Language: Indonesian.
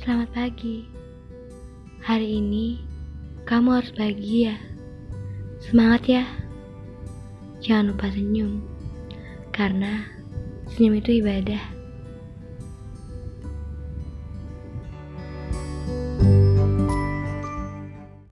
Selamat pagi. Hari ini kamu harus bahagia. Semangat ya. Jangan lupa senyum. Karena senyum itu ibadah.